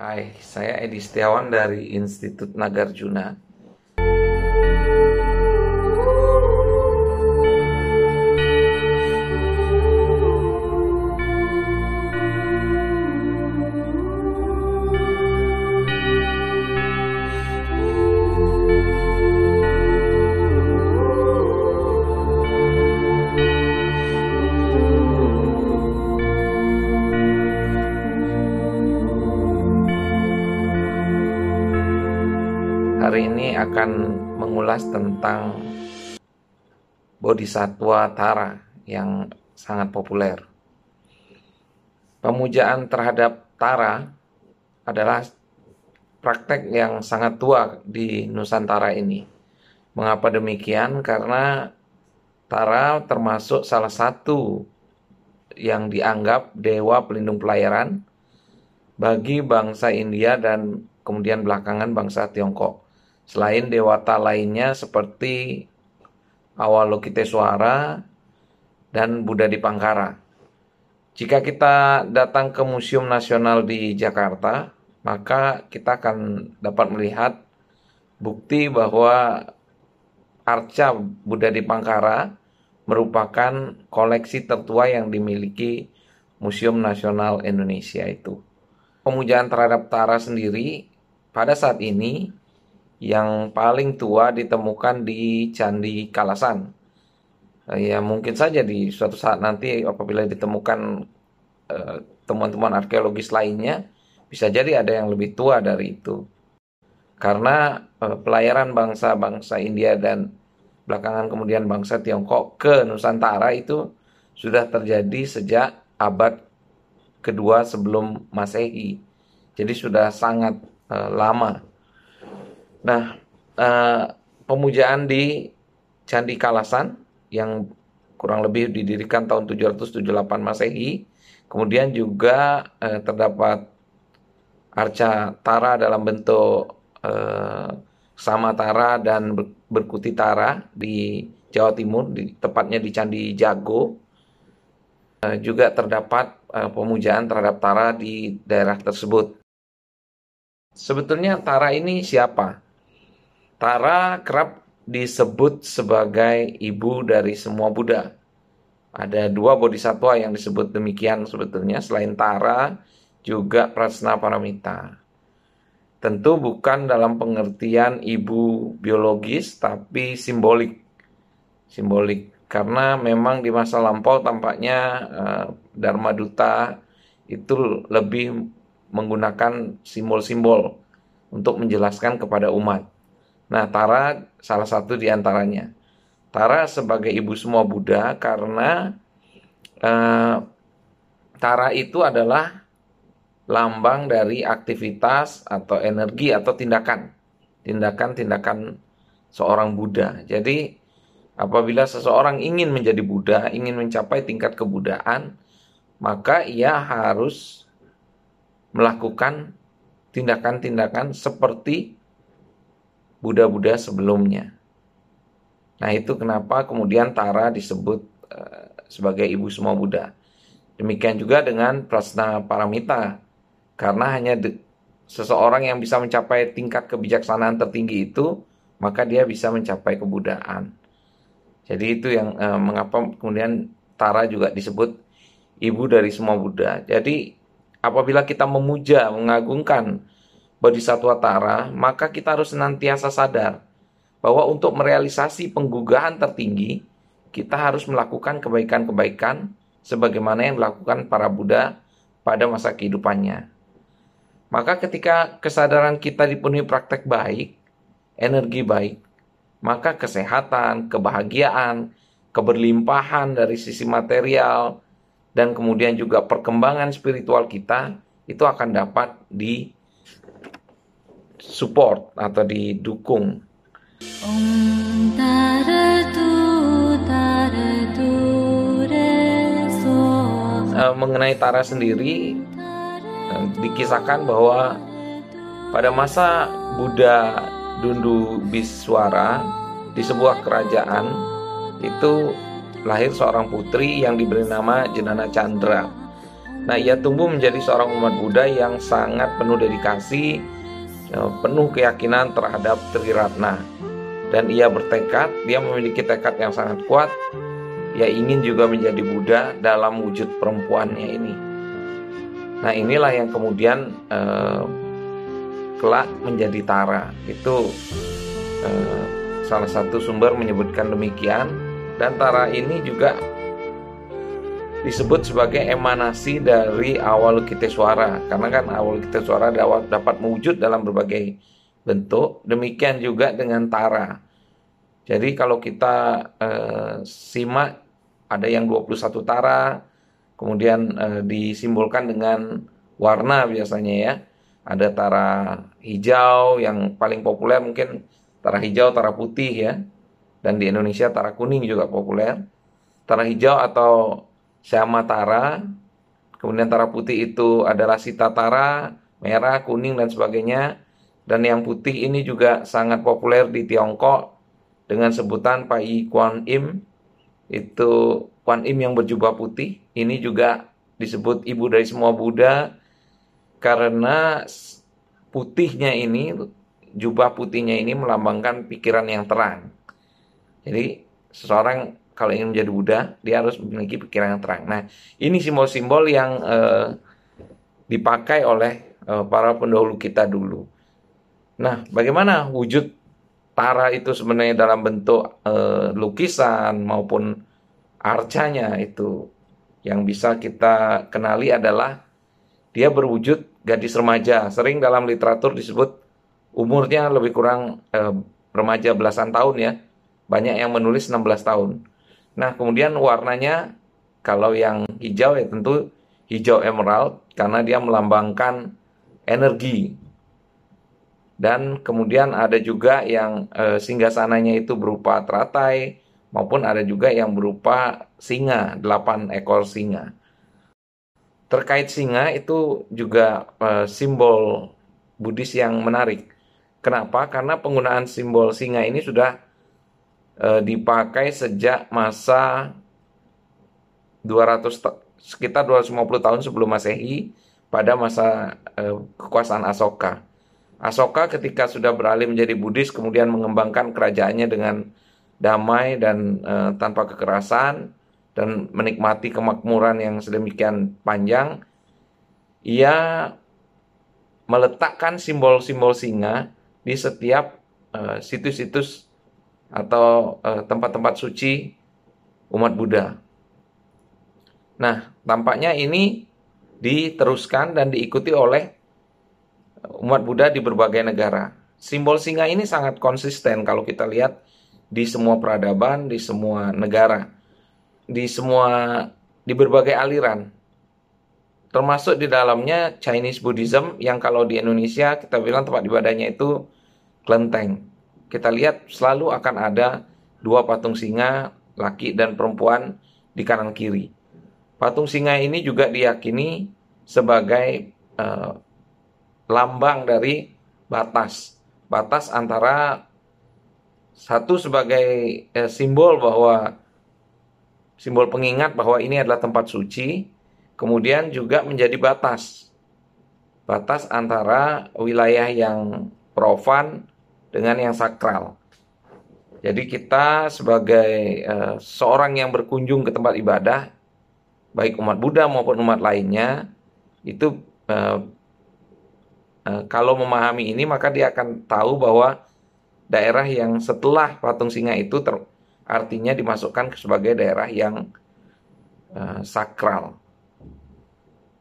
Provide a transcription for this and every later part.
Hai, saya Edi Setiawan dari Institut Nagarjuna. Hari ini akan mengulas tentang Bodhisatwa Tara yang sangat populer. Pemujaan terhadap Tara adalah praktek yang sangat tua di Nusantara ini. Mengapa demikian? Karena Tara termasuk salah satu yang dianggap dewa pelindung pelayaran bagi bangsa India dan kemudian belakangan bangsa Tiongkok. Selain dewata lainnya seperti Awalokiteswara dan Buddha Dipangkara. Jika kita datang ke Museum Nasional di Jakarta, maka kita akan dapat melihat bukti bahwa arca Buddha Dipangkara merupakan koleksi tertua yang dimiliki Museum Nasional Indonesia itu. Pemujaan terhadap Tara sendiri pada saat ini yang paling tua ditemukan di Candi Kalasan. Ya mungkin saja di suatu saat nanti apabila ditemukan eh, temuan-temuan uh, arkeologis lainnya, bisa jadi ada yang lebih tua dari itu. Karena uh, pelayaran bangsa-bangsa India dan belakangan kemudian bangsa Tiongkok ke Nusantara itu sudah terjadi sejak abad kedua sebelum Masehi. Jadi sudah sangat lama. Nah, uh, pemujaan di Candi Kalasan yang kurang lebih didirikan tahun 778 Masehi. Kemudian juga uh, terdapat arca Tara dalam bentuk uh, sama Tara dan berkuti Tara di Jawa Timur, di, tepatnya di Candi Jago. Uh, juga terdapat uh, pemujaan terhadap Tara di daerah tersebut. Sebetulnya Tara ini siapa? Tara kerap disebut sebagai ibu dari semua Buddha. Ada dua bodhisatwa yang disebut demikian sebetulnya selain Tara juga Prasna Paramita. Tentu bukan dalam pengertian ibu biologis tapi simbolik. Simbolik karena memang di masa lampau tampaknya uh, Dharma Duta itu lebih menggunakan simbol-simbol untuk menjelaskan kepada umat. Nah, Tara salah satu di antaranya. Tara sebagai ibu semua Buddha karena eh, Tara itu adalah lambang dari aktivitas atau energi atau tindakan. Tindakan-tindakan seorang Buddha. Jadi apabila seseorang ingin menjadi Buddha, ingin mencapai tingkat kebudaan, maka ia harus melakukan tindakan-tindakan seperti Buddha-Buddha sebelumnya. Nah itu kenapa kemudian Tara disebut uh, sebagai ibu semua Buddha. Demikian juga dengan Prasna Paramita. Karena hanya seseorang yang bisa mencapai tingkat kebijaksanaan tertinggi itu, maka dia bisa mencapai kebudaan. Jadi itu yang uh, mengapa kemudian Tara juga disebut ibu dari semua Buddha. Jadi apabila kita memuja, mengagungkan Bodhisatwa Tara, maka kita harus senantiasa sadar bahwa untuk merealisasi penggugahan tertinggi, kita harus melakukan kebaikan-kebaikan sebagaimana yang dilakukan para Buddha pada masa kehidupannya. Maka ketika kesadaran kita dipenuhi praktek baik, energi baik, maka kesehatan, kebahagiaan, keberlimpahan dari sisi material, dan kemudian juga perkembangan spiritual kita itu akan dapat di support atau didukung. Uh, mengenai Tara sendiri uh, dikisahkan bahwa pada masa Buddha Dundu Biswara di sebuah kerajaan itu lahir seorang putri yang diberi nama Jenana Chandra. Nah, ia tumbuh menjadi seorang umat Buddha yang sangat penuh dedikasi, penuh keyakinan terhadap Triratna. Dan ia bertekad, dia memiliki tekad yang sangat kuat, ia ingin juga menjadi Buddha dalam wujud perempuannya ini. Nah, inilah yang kemudian eh, kelak menjadi Tara. Itu eh, salah satu sumber menyebutkan demikian dan Tara ini juga disebut sebagai emanasi dari awal kita suara. Karena kan awal kita suara dapat mewujud dalam berbagai bentuk. Demikian juga dengan tara. Jadi kalau kita eh, simak ada yang 21 tara kemudian eh, disimbolkan dengan warna biasanya ya. Ada tara hijau yang paling populer mungkin tara hijau tara putih ya. Dan di Indonesia tara kuning juga populer. Tara hijau atau Syama Tara, kemudian Tara putih itu adalah Sita Tara, merah, kuning dan sebagainya. Dan yang putih ini juga sangat populer di Tiongkok dengan sebutan Pai Kuan Im. Itu Kuan Im yang berjubah putih. Ini juga disebut ibu dari semua Buddha karena putihnya ini jubah putihnya ini melambangkan pikiran yang terang. Jadi seseorang kalau ingin menjadi Buddha, dia harus memiliki pikiran yang terang. Nah, ini simbol-simbol yang uh, dipakai oleh uh, para pendahulu kita dulu. Nah, bagaimana wujud Tara itu sebenarnya dalam bentuk uh, lukisan maupun arcanya itu yang bisa kita kenali adalah dia berwujud gadis remaja. Sering dalam literatur disebut umurnya lebih kurang uh, remaja belasan tahun ya. Banyak yang menulis 16 tahun. Nah, kemudian warnanya kalau yang hijau ya tentu hijau emerald karena dia melambangkan energi. Dan kemudian ada juga yang e, singgasananya itu berupa teratai maupun ada juga yang berupa singa, delapan ekor singa. Terkait singa itu juga e, simbol Buddhis yang menarik. Kenapa? Karena penggunaan simbol singa ini sudah e, dipakai sejak masa 200 sekitar 250 tahun sebelum Masehi pada masa e, kekuasaan Asoka. Asoka ketika sudah beralih menjadi Buddhis kemudian mengembangkan kerajaannya dengan damai dan e, tanpa kekerasan dan menikmati kemakmuran yang sedemikian panjang. Ia meletakkan simbol-simbol singa di setiap situs-situs atau eh, tempat-tempat uh, suci umat Buddha. Nah, tampaknya ini diteruskan dan diikuti oleh umat Buddha di berbagai negara. Simbol singa ini sangat konsisten kalau kita lihat di semua peradaban, di semua negara, di semua di berbagai aliran. Termasuk di dalamnya Chinese Buddhism yang kalau di Indonesia kita bilang tempat ibadahnya itu kelenteng kita lihat selalu akan ada dua patung singa, laki dan perempuan di kanan kiri. Patung singa ini juga diyakini sebagai uh, lambang dari batas, batas antara satu sebagai uh, simbol bahwa simbol pengingat bahwa ini adalah tempat suci, kemudian juga menjadi batas, batas antara wilayah yang profan dengan yang sakral. Jadi kita sebagai uh, seorang yang berkunjung ke tempat ibadah, baik umat Buddha maupun umat lainnya, itu uh, kalau memahami ini maka dia akan tahu bahwa daerah yang setelah patung singa itu ter, artinya dimasukkan sebagai daerah yang uh, sakral,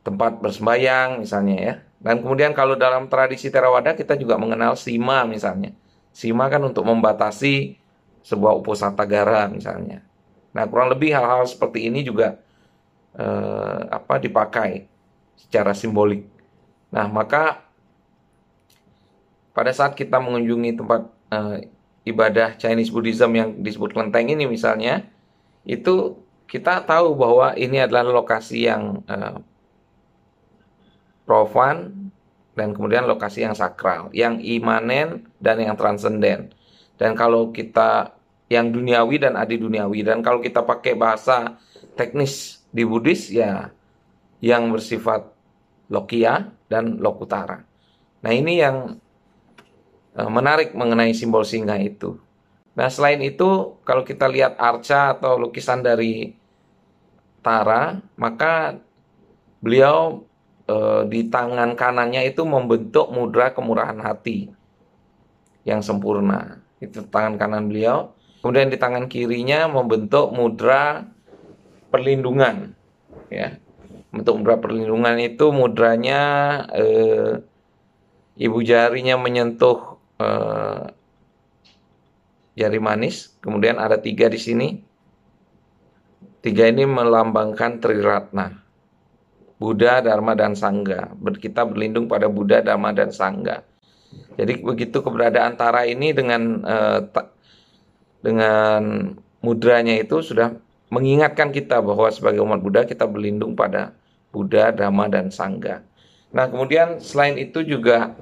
tempat bersembayang misalnya ya. Dan kemudian kalau dalam tradisi Theravada kita juga mengenal sima misalnya. Sima kan untuk membatasi sebuah uposatagara misalnya. Nah kurang lebih hal-hal seperti ini juga eh, apa dipakai secara simbolik. Nah maka pada saat kita mengunjungi tempat eh, ibadah Chinese Buddhism yang disebut kelenteng ini misalnya, itu kita tahu bahwa ini adalah lokasi yang eh, profan dan kemudian lokasi yang sakral, yang imanen dan yang transenden. Dan kalau kita yang duniawi dan adi duniawi dan kalau kita pakai bahasa teknis di Buddhis ya yang bersifat lokia dan lokutara. Nah ini yang eh, menarik mengenai simbol singa itu. Nah selain itu kalau kita lihat arca atau lukisan dari Tara, maka beliau eh, di tangan kanannya itu membentuk mudra kemurahan hati yang sempurna. Itu tangan kanan beliau. Kemudian di tangan kirinya membentuk mudra perlindungan. Ya, bentuk mudra perlindungan itu mudranya eh, ibu jarinya menyentuh eh, jari manis. Kemudian ada tiga di sini. Tiga ini melambangkan Triratna. Buddha, Dharma, dan Sangga. Kita berlindung pada Buddha, Dharma, dan Sangga. Jadi begitu keberadaan Tara ini dengan eh, dengan mudranya itu sudah mengingatkan kita bahwa sebagai umat Buddha kita berlindung pada Buddha, Dhamma, dan Sangga. Nah kemudian selain itu juga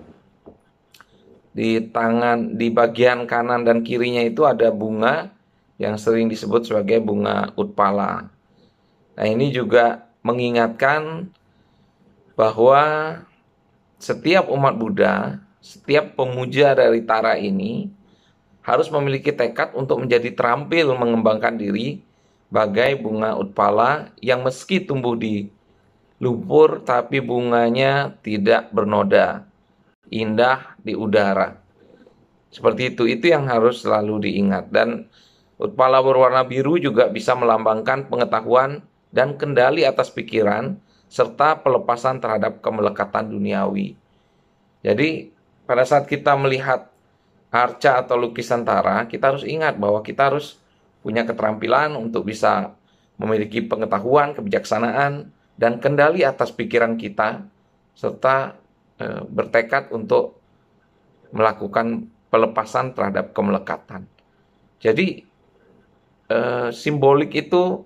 di tangan di bagian kanan dan kirinya itu ada bunga yang sering disebut sebagai bunga utpala. Nah, ini juga mengingatkan bahwa setiap umat Buddha, setiap pemuja dari Tara ini harus memiliki tekad untuk menjadi terampil mengembangkan diri bagai bunga utpala yang meski tumbuh di lumpur tapi bunganya tidak bernoda indah di udara. Seperti itu, itu yang harus selalu diingat. Dan utpala berwarna biru juga bisa melambangkan pengetahuan dan kendali atas pikiran, serta pelepasan terhadap kemelekatan duniawi. Jadi, pada saat kita melihat arca atau lukisan tara, kita harus ingat bahwa kita harus punya keterampilan untuk bisa memiliki pengetahuan, kebijaksanaan, dan kendali atas pikiran kita, serta e, bertekad untuk melakukan pelepasan terhadap kemelekatan. Jadi e, simbolik itu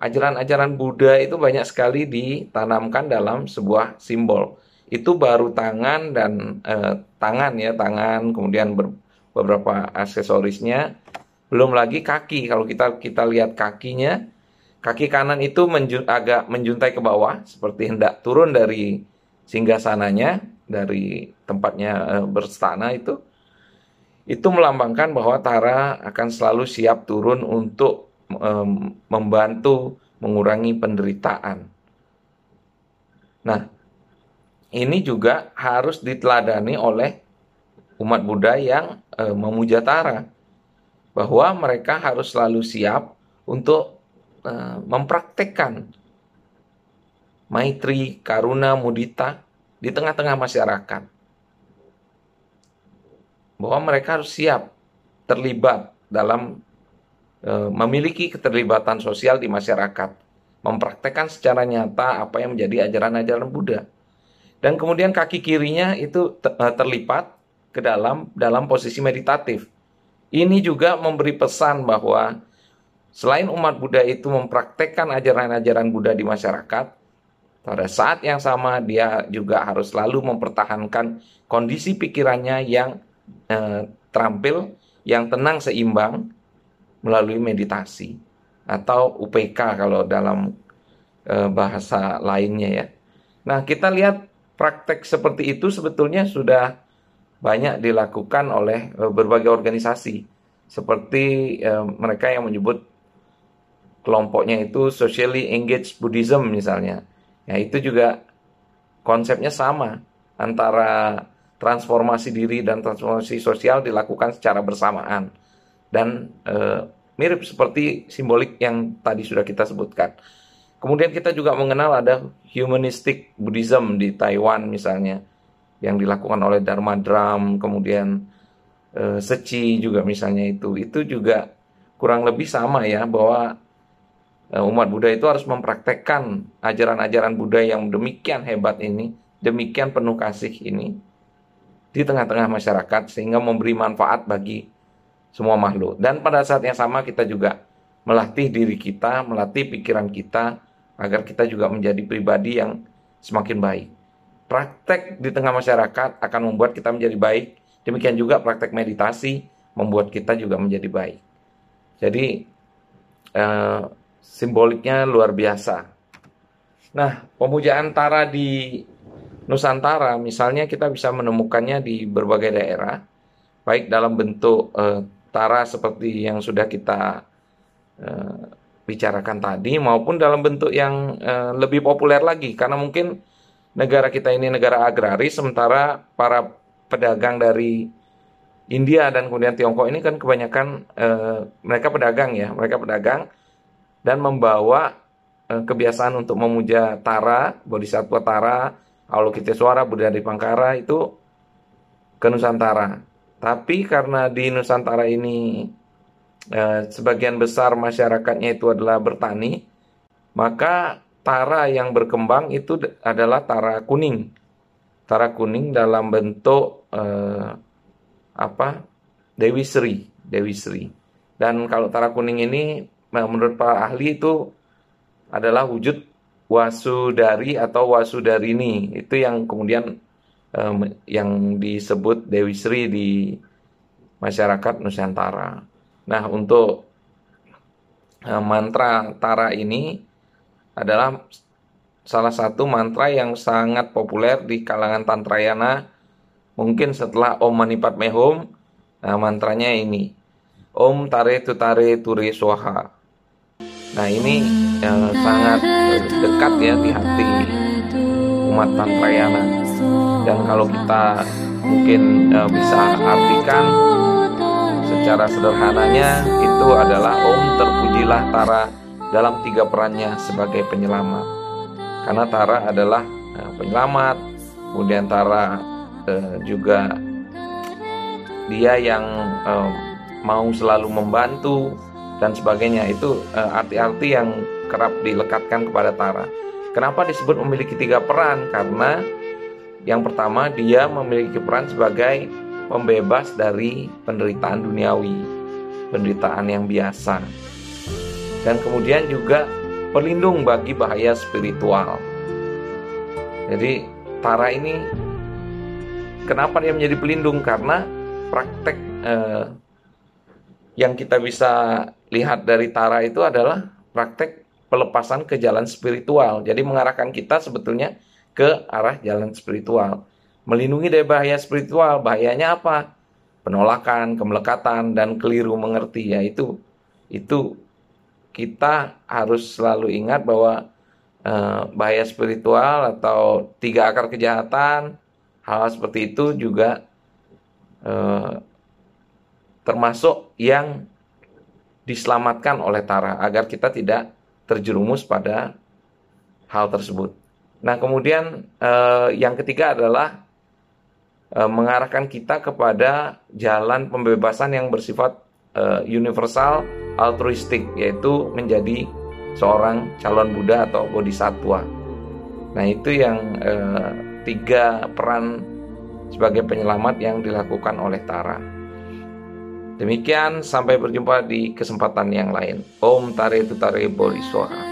ajaran-ajaran Buddha itu banyak sekali ditanamkan dalam sebuah simbol. Itu baru tangan dan e, tangan ya, tangan kemudian ber, beberapa aksesorisnya. Belum lagi kaki. Kalau kita kita lihat kakinya, kaki kanan itu menju, agak menjuntai ke bawah seperti hendak turun dari singgasananya dari tempatnya e, berstana itu itu melambangkan bahwa Tara akan selalu siap turun untuk e, membantu mengurangi penderitaan. Nah, ini juga harus diteladani oleh umat Buddha yang e, memuja Tara bahwa mereka harus selalu siap untuk e, mempraktekkan maitri, karuna, mudita di tengah-tengah masyarakat. Bahwa mereka harus siap terlibat dalam memiliki keterlibatan sosial di masyarakat, mempraktekkan secara nyata apa yang menjadi ajaran-ajaran Buddha. Dan kemudian kaki kirinya itu e, terlipat ke dalam dalam posisi meditatif. Ini juga memberi pesan bahwa selain umat Buddha itu mempraktekkan ajaran-ajaran Buddha di masyarakat, pada saat yang sama dia juga harus selalu mempertahankan kondisi pikirannya yang eh, terampil, yang tenang seimbang melalui meditasi atau UPK kalau dalam eh, bahasa lainnya ya. Nah, kita lihat praktek seperti itu sebetulnya sudah banyak dilakukan oleh eh, berbagai organisasi seperti eh, mereka yang menyebut kelompoknya itu socially engaged Buddhism misalnya Ya itu juga konsepnya sama antara transformasi diri dan transformasi sosial dilakukan secara bersamaan dan e, mirip seperti simbolik yang tadi sudah kita sebutkan. Kemudian kita juga mengenal ada humanistic Buddhism di Taiwan misalnya yang dilakukan oleh Dharma Drum, kemudian e, Seci juga misalnya itu. Itu juga kurang lebih sama ya bahwa Eh, umat Buddha itu harus mempraktekkan ajaran-ajaran Buddha yang demikian hebat ini, demikian penuh kasih ini di tengah-tengah masyarakat sehingga memberi manfaat bagi semua makhluk. Dan pada saat yang sama kita juga melatih diri kita, melatih pikiran kita agar kita juga menjadi pribadi yang semakin baik. Praktek di tengah masyarakat akan membuat kita menjadi baik. Demikian juga praktek meditasi membuat kita juga menjadi baik. Jadi eh, simboliknya luar biasa. Nah, pemujaan Tara di Nusantara misalnya kita bisa menemukannya di berbagai daerah, baik dalam bentuk eh, Tara seperti yang sudah kita eh, bicarakan tadi maupun dalam bentuk yang eh, lebih populer lagi karena mungkin negara kita ini negara agraris sementara para pedagang dari India dan kemudian Tiongkok ini kan kebanyakan eh, mereka pedagang ya, mereka pedagang dan membawa kebiasaan untuk memuja Tara, Bodhisattva Tara, Avalokiteswara, Buddha di Pangkara itu ke Nusantara. Tapi karena di Nusantara ini eh, sebagian besar masyarakatnya itu adalah bertani, maka Tara yang berkembang itu adalah Tara kuning. Tara kuning dalam bentuk eh, apa? Dewi Sri, Dewi Sri. Dan kalau Tara kuning ini menurut para ahli itu adalah wujud wasudari atau wasudarini itu yang kemudian um, yang disebut Dewi Sri di masyarakat Nusantara. Nah untuk um, mantra Tara ini adalah salah satu mantra yang sangat populer di kalangan Tantrayana mungkin setelah Om Mani Padme Hum nah mantranya ini Om Tare Tutare Ture Swaha Nah ini yang sangat dekat ya di hati umat Tantrayana. Dan kalau kita mungkin uh, bisa artikan secara sederhananya itu adalah Om terpujilah Tara dalam tiga perannya sebagai penyelamat. Karena Tara adalah uh, penyelamat, kemudian Tara uh, juga dia yang uh, mau selalu membantu dan sebagainya itu arti-arti uh, yang kerap dilekatkan kepada Tara. Kenapa disebut memiliki tiga peran? Karena yang pertama dia memiliki peran sebagai pembebas dari penderitaan duniawi, penderitaan yang biasa. Dan kemudian juga pelindung bagi bahaya spiritual. Jadi Tara ini kenapa dia menjadi pelindung? Karena praktek eh, yang kita bisa lihat dari Tara itu adalah praktek pelepasan ke jalan spiritual. Jadi mengarahkan kita sebetulnya ke arah jalan spiritual. Melindungi dari bahaya spiritual. Bahayanya apa? Penolakan, kemelekatan, dan keliru mengerti. Ya itu, kita harus selalu ingat bahwa eh, bahaya spiritual atau tiga akar kejahatan, -hal seperti itu juga eh, termasuk yang diselamatkan oleh Tara agar kita tidak terjerumus pada hal tersebut. Nah, kemudian eh, yang ketiga adalah eh, mengarahkan kita kepada jalan pembebasan yang bersifat eh, universal altruistik, yaitu menjadi seorang calon Buddha atau bodhisattva. Nah, itu yang eh, tiga peran sebagai penyelamat yang dilakukan oleh Tara. Demikian, sampai berjumpa di kesempatan yang lain. Om Tare Tutare Boriswara.